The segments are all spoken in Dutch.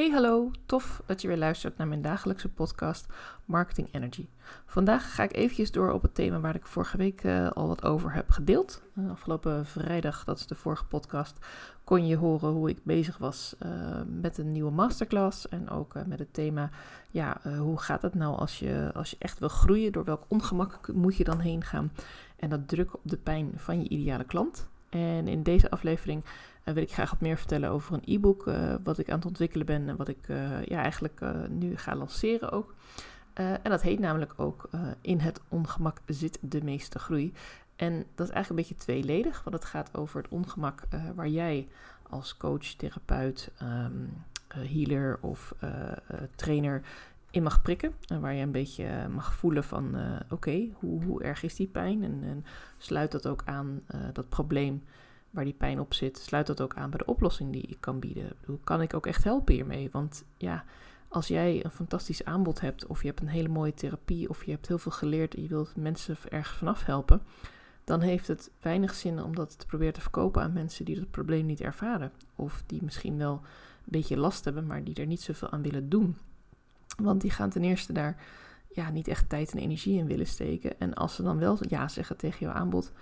Hey hallo, tof dat je weer luistert naar mijn dagelijkse podcast Marketing Energy. Vandaag ga ik eventjes door op het thema waar ik vorige week uh, al wat over heb gedeeld. Uh, afgelopen vrijdag, dat is de vorige podcast, kon je horen hoe ik bezig was uh, met een nieuwe masterclass. En ook met het thema, ja, hoe gaat het nou als je, als je echt wil groeien? Door welk ongemak moet je dan heen gaan? En dat druk op de pijn van je ideale klant. En in deze aflevering uh, wil ik graag wat meer vertellen over een e-book uh, wat ik aan het ontwikkelen ben en wat ik uh, ja, eigenlijk nu ga lanceren ook. en dat heet namelijk ook In het ongemak zit de meeste groei. En dat is eigenlijk een beetje tweeledig, want het gaat over het ongemak waar jij als coach, therapeut, um, healer of trainer in mag prikken. En waar je een beetje mag voelen van oké, hoe, hoe erg is die pijn? En, en sluit dat ook aan dat probleem waar die pijn op zit, sluit dat ook aan bij de oplossing die ik kan bieden. Hoe kan ik ook echt helpen hiermee? Want ja, als jij een fantastisch aanbod hebt, of je hebt een hele mooie therapie, of je hebt heel veel geleerd en je wilt mensen ergens vanaf helpen, dan heeft het weinig zin om dat te proberen te verkopen aan mensen die dat probleem niet ervaren. Of die misschien wel een beetje last hebben, maar die er niet zoveel aan willen doen. Want die gaan ten eerste daar ja, niet echt tijd en energie in willen steken. En als ze dan wel ja zeggen tegen jouw aanbod,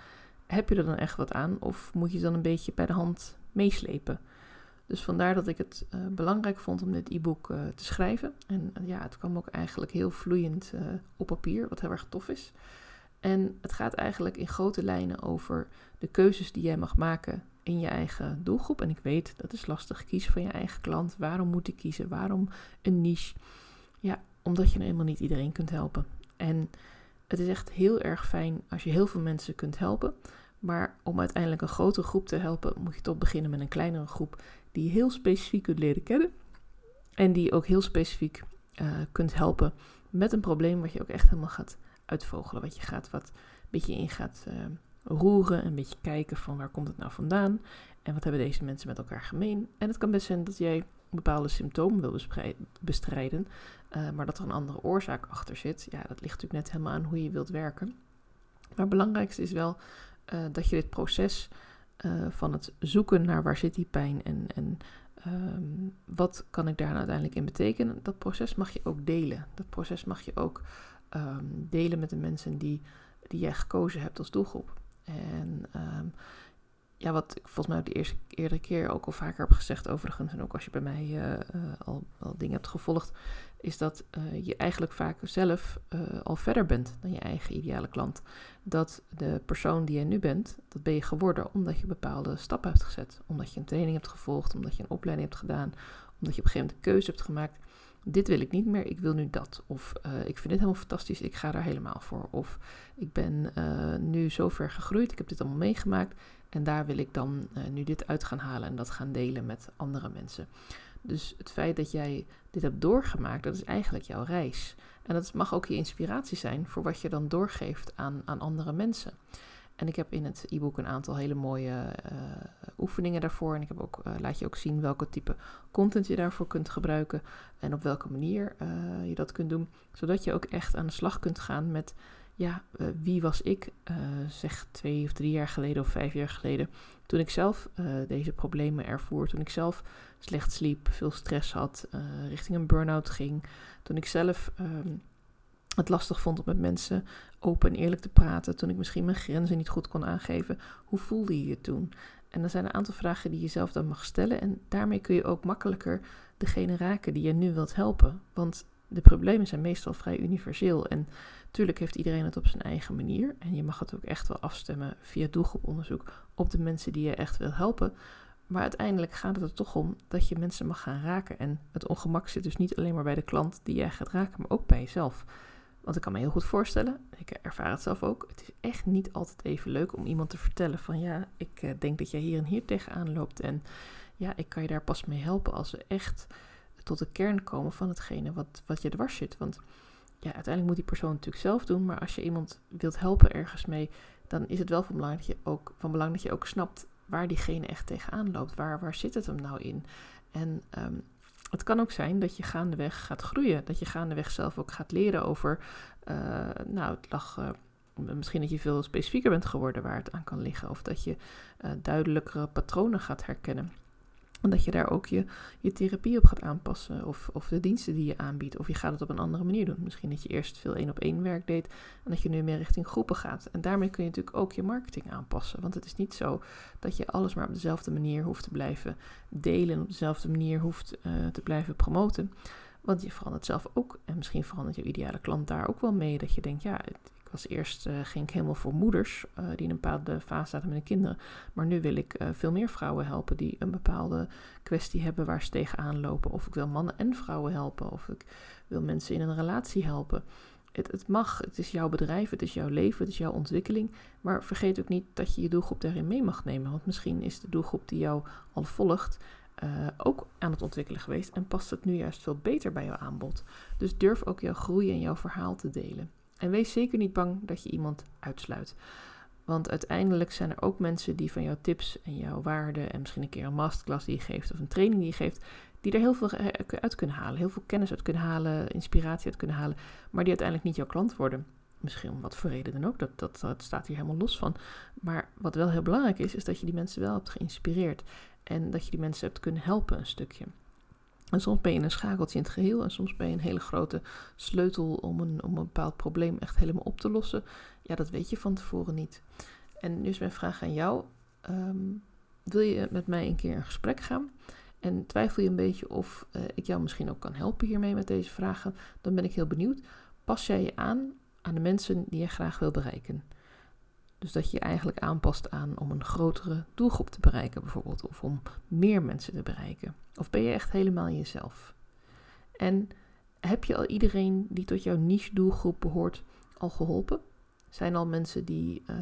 heb je er dan echt wat aan of moet je dan een beetje bij de hand meeslepen? Dus vandaar dat ik het uh, belangrijk vond om dit e-book uh, te schrijven. En uh, ja, het kwam ook eigenlijk heel vloeiend op papier, wat heel erg tof is. En het gaat eigenlijk in grote lijnen over de keuzes die jij mag maken in je eigen doelgroep. En ik weet, dat is lastig. Kiezen van je eigen klant. Waarom moet ik kiezen? Waarom een niche? Ja, omdat je nou helemaal niet iedereen kunt helpen. En het is echt heel erg fijn als je heel veel mensen kunt helpen. Maar om uiteindelijk een grotere groep te helpen, moet je toch beginnen met een kleinere groep die heel specifiek kunt leren kennen. En die ook heel specifiek uh, kunt helpen met een probleem wat je ook echt helemaal gaat uitvogelen. Wat je gaat wat een beetje in gaat uh, roeren. Een beetje kijken van waar komt het nou vandaan. En wat hebben deze mensen met elkaar gemeen. En het kan best zijn dat jij bepaalde symptomen wil bestrijden. Uh, maar dat er een andere oorzaak achter zit. Ja, dat ligt natuurlijk net helemaal aan hoe je wilt werken. Maar het belangrijkste is wel uh, dat je dit proces uh, van het zoeken naar waar zit die pijn en, en um, wat kan ik daar nou uiteindelijk in betekenen, dat proces mag je ook delen. Dat proces mag je ook um, delen met de mensen die, die jij gekozen hebt als doelgroep. En um, ja, wat ik volgens mij de eerste, eerdere keer ook al vaker heb gezegd, overigens, en ook als je bij mij uh, uh, al, al dingen hebt gevolgd, is dat uh, je eigenlijk vaak zelf al verder bent dan je eigen ideale klant. Dat de persoon die je nu bent, dat ben je geworden omdat je bepaalde stappen hebt gezet. Omdat je een training hebt gevolgd, omdat je een opleiding hebt gedaan, omdat je op een gegeven moment een keuze hebt gemaakt. Dit wil ik niet meer, ik wil nu dat. Of ik vind dit helemaal fantastisch, ik ga daar helemaal voor. Of ik ben nu zo ver gegroeid, ik heb dit allemaal meegemaakt en daar wil ik dan uh, nu dit uit gaan halen en dat gaan delen met andere mensen. Dus het feit dat jij dit hebt doorgemaakt, dat is eigenlijk jouw reis. En dat mag ook je inspiratie zijn voor wat je dan doorgeeft aan, aan andere mensen. En ik heb in het e-book een aantal hele mooie uh, oefeningen daarvoor. En ik heb ook, uh, laat je ook zien welke type content je daarvoor kunt gebruiken. En op welke manier je dat kunt doen. Zodat je ook echt aan de slag kunt gaan met ja, wie was ik, zeg twee of drie jaar geleden of vijf jaar geleden, toen ik zelf deze problemen ervoer, toen ik zelf slecht sliep, veel stress had, richting een burn-out ging, toen ik zelf um, het lastig vond met mensen open en eerlijk te praten, toen ik misschien mijn grenzen niet goed kon aangeven, hoe voelde je je toen? En er zijn een aantal vragen die je zelf dan mag stellen en daarmee kun je ook makkelijker degene raken die je nu wilt helpen, want de problemen zijn meestal vrij universeel en Tuurlijk heeft iedereen het op zijn eigen manier. En je mag het ook echt wel afstemmen via doelgroeponderzoek op de mensen die je echt wil helpen. Maar uiteindelijk gaat het er toch om dat je mensen mag gaan raken. En het ongemak zit dus niet alleen maar bij de klant die jij gaat raken, maar ook bij jezelf. Want ik kan me heel goed voorstellen, ik ervaar het zelf ook. Het is echt niet altijd even leuk om iemand te vertellen van ja, ik eh, denk dat jij hier en hier tegenaan loopt. En ja, ik kan je daar pas mee helpen als we echt tot de kern komen van hetgene wat, wat je dwars zit. Want ja, uiteindelijk moet die persoon natuurlijk zelf doen. Maar als je iemand wilt helpen ergens mee, dan is het wel van belang dat je ook, van belang dat je ook snapt waar diegene echt tegenaan loopt. Waar, waar zit het hem nou in? En um, het kan ook zijn dat je gaandeweg gaat groeien. Dat je gaandeweg zelf ook gaat leren over. Uh, nou, het lag. Uh, misschien dat je veel specifieker bent geworden waar het aan kan liggen. Of dat je uh, duidelijkere patronen gaat herkennen. En dat je daar ook je, je therapie op gaat aanpassen. Of, of de diensten die je aanbiedt. Of je gaat het op een andere manier doen. Misschien dat je eerst veel één op één werk deed. En dat je nu meer richting groepen gaat. En daarmee kun je natuurlijk ook je marketing aanpassen. Want het is niet zo dat je alles maar op dezelfde manier hoeft te blijven delen. En op dezelfde manier hoeft uh, te blijven promoten. Want je verandert zelf ook. En misschien verandert je ideale klant daar ook wel mee. Dat je denkt, ja, was eerst, uh, ging ik helemaal voor moeders uh, die in een bepaalde fase zaten met hun kinderen. Maar nu wil ik uh, veel meer vrouwen helpen die een bepaalde kwestie hebben waar ze tegenaan lopen. Of ik wil mannen en vrouwen helpen. Of ik wil mensen in een relatie helpen. Het, het mag, het is jouw bedrijf, het is jouw leven, het is jouw ontwikkeling. Maar vergeet ook niet dat je je doelgroep daarin mee mag nemen. Want misschien is de doelgroep die jou al volgt ook aan het ontwikkelen geweest en past het nu juist veel beter bij jouw aanbod. Dus durf ook jouw groei en jouw verhaal te delen. En wees zeker niet bang dat je iemand uitsluit. Want uiteindelijk zijn er ook mensen die van jouw tips en jouw waarden en misschien een keer een masterclass die je geeft of een training die je geeft, die er heel veel uit kunnen halen, heel veel kennis uit kunnen halen, inspiratie uit kunnen halen, maar die uiteindelijk niet jouw klant worden. Misschien om wat voor reden dan ook, dat, dat, dat staat hier helemaal los van. Maar wat wel heel belangrijk is, is dat je die mensen wel hebt geïnspireerd. En dat je die mensen hebt kunnen helpen een stukje. En soms ben je een schakeltje in het geheel en soms ben je een hele grote sleutel om een, om een bepaald probleem echt helemaal op te lossen. Ja, dat weet je van tevoren niet. En nu is mijn vraag aan jou. Ehm, wil je met mij een keer een gesprek gaan? En twijfel je een beetje of uh, ik jou misschien ook kan helpen hiermee met deze vragen? Dan ben ik heel benieuwd. Pas jij je aan aan de mensen die je graag wil bereiken? Dus dat je je eigenlijk aanpast aan om een grotere doelgroep te bereiken, bijvoorbeeld, of om meer mensen te bereiken. Of ben je echt helemaal jezelf? En heb je al iedereen die tot jouw niche doelgroep behoort al geholpen? Zijn al mensen die uh,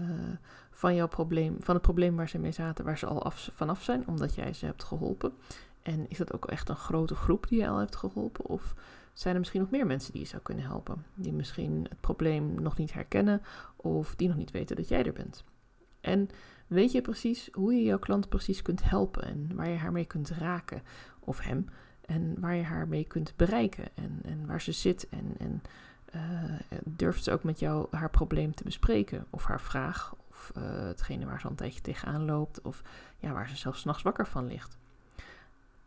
van jouw probleem, van het probleem waar ze mee zaten, waar ze al af, vanaf zijn, omdat jij ze hebt geholpen? En is dat ook echt een grote groep die je al hebt geholpen? Of zijn er misschien nog meer mensen die je zou kunnen helpen? Die misschien het probleem nog niet herkennen of die nog niet weten dat jij er bent. En weet je precies hoe je jouw klant precies kunt helpen en waar je haar mee kunt raken of hem en waar je haar mee kunt bereiken en, en waar ze zit en, en uh, durft ze ook met jou haar probleem te bespreken of haar vraag of uh, hetgene waar ze al een tijdje tegenaan loopt of ja, waar ze zelfs nachts wakker van ligt.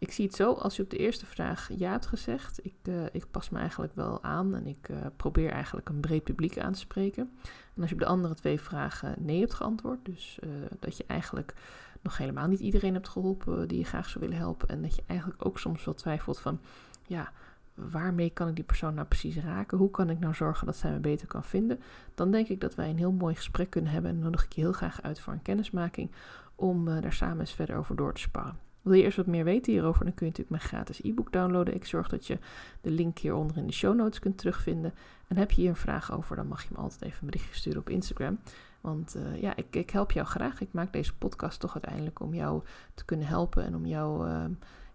Ik zie het zo, als je op de eerste vraag ja hebt gezegd, ik, uh, ik pas me eigenlijk wel aan en ik uh, probeer eigenlijk een breed publiek aan te spreken. En als je op de andere twee vragen nee hebt geantwoord, dus uh, dat je eigenlijk nog helemaal niet iedereen hebt geholpen die je graag zou willen helpen en dat je eigenlijk ook soms wel twijfelt van, ja, waarmee kan ik die persoon nou precies raken? Hoe kan ik nou zorgen dat zij me beter kan vinden? Dan denk ik dat wij een heel mooi gesprek kunnen hebben en nodig ik je heel graag uit voor een kennismaking om daar samen eens verder over door te sparren. Wil je eerst wat meer weten hierover, dan kun je natuurlijk mijn gratis e-book downloaden. Ik zorg dat je de link hieronder in de show notes kunt terugvinden. En heb je hier een vraag over, dan mag je me altijd even een berichtje sturen op Instagram. Want uh, ja, ik, ik, help jou graag. Ik maak deze podcast toch uiteindelijk om jou te kunnen helpen en om jou, uh,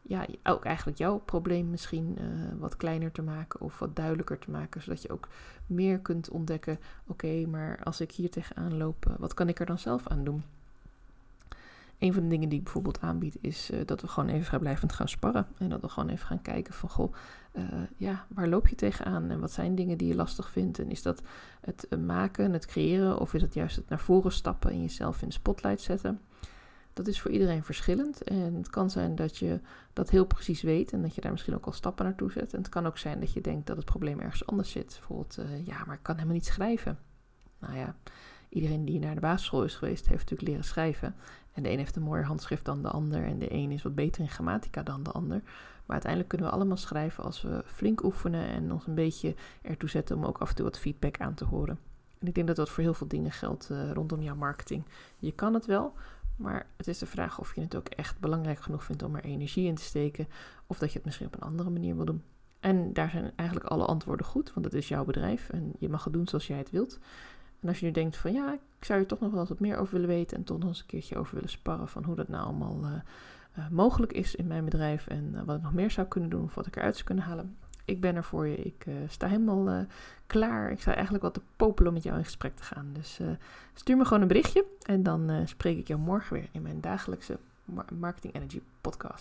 ja, ook eigenlijk jouw probleem misschien uh, wat kleiner te maken of wat duidelijker te maken. Zodat je ook meer kunt ontdekken, oké, maar als ik hier tegenaan loop, wat kan ik er dan zelf aan doen? Een van de dingen die ik bijvoorbeeld aanbied is uh, dat we gewoon even vrijblijvend gaan sparren. En dat we gewoon even gaan kijken van, goh, uh, ja, waar loop je tegenaan? En wat zijn dingen die je lastig vindt? En is dat het uh, maken, het creëren? Of is het juist het naar voren stappen en jezelf in de spotlight zetten? Dat is voor iedereen verschillend. En het kan zijn dat je dat heel precies weet en dat je daar misschien ook al stappen naartoe zet. En het kan ook zijn dat je denkt dat het probleem ergens anders zit. Bijvoorbeeld, ja, maar ik kan helemaal niet schrijven. Nou ja, iedereen die naar de basisschool is geweest, heeft natuurlijk leren schrijven. En de een heeft een mooier handschrift dan de ander. En de een is wat beter in grammatica dan de ander. Maar uiteindelijk kunnen we allemaal schrijven als we flink oefenen en ons een beetje ertoe zetten om ook af en toe wat feedback aan te horen. En ik denk dat dat voor heel veel dingen geldt uh, rondom jouw marketing. Je kan het wel, maar het is de vraag of je het ook echt belangrijk genoeg vindt om er energie in te steken. Of dat je het misschien op een andere manier wil doen. En daar zijn eigenlijk alle antwoorden goed, want het is jouw bedrijf en je mag het doen zoals jij het wilt. En als je nu denkt van ja, ik zou er toch nog wel wat meer over willen weten en toch nog eens een keertje over willen sparren van hoe dat nou allemaal uh, uh, mogelijk is in mijn bedrijf en uh, wat ik nog meer zou kunnen doen of wat ik eruit zou kunnen halen. Ik ben er voor je. Ik sta helemaal klaar. Ik sta eigenlijk wat te popelen om met jou in gesprek te gaan. Dus stuur me gewoon een berichtje en dan spreek ik jou morgen weer in mijn dagelijkse Marketing Energy podcast.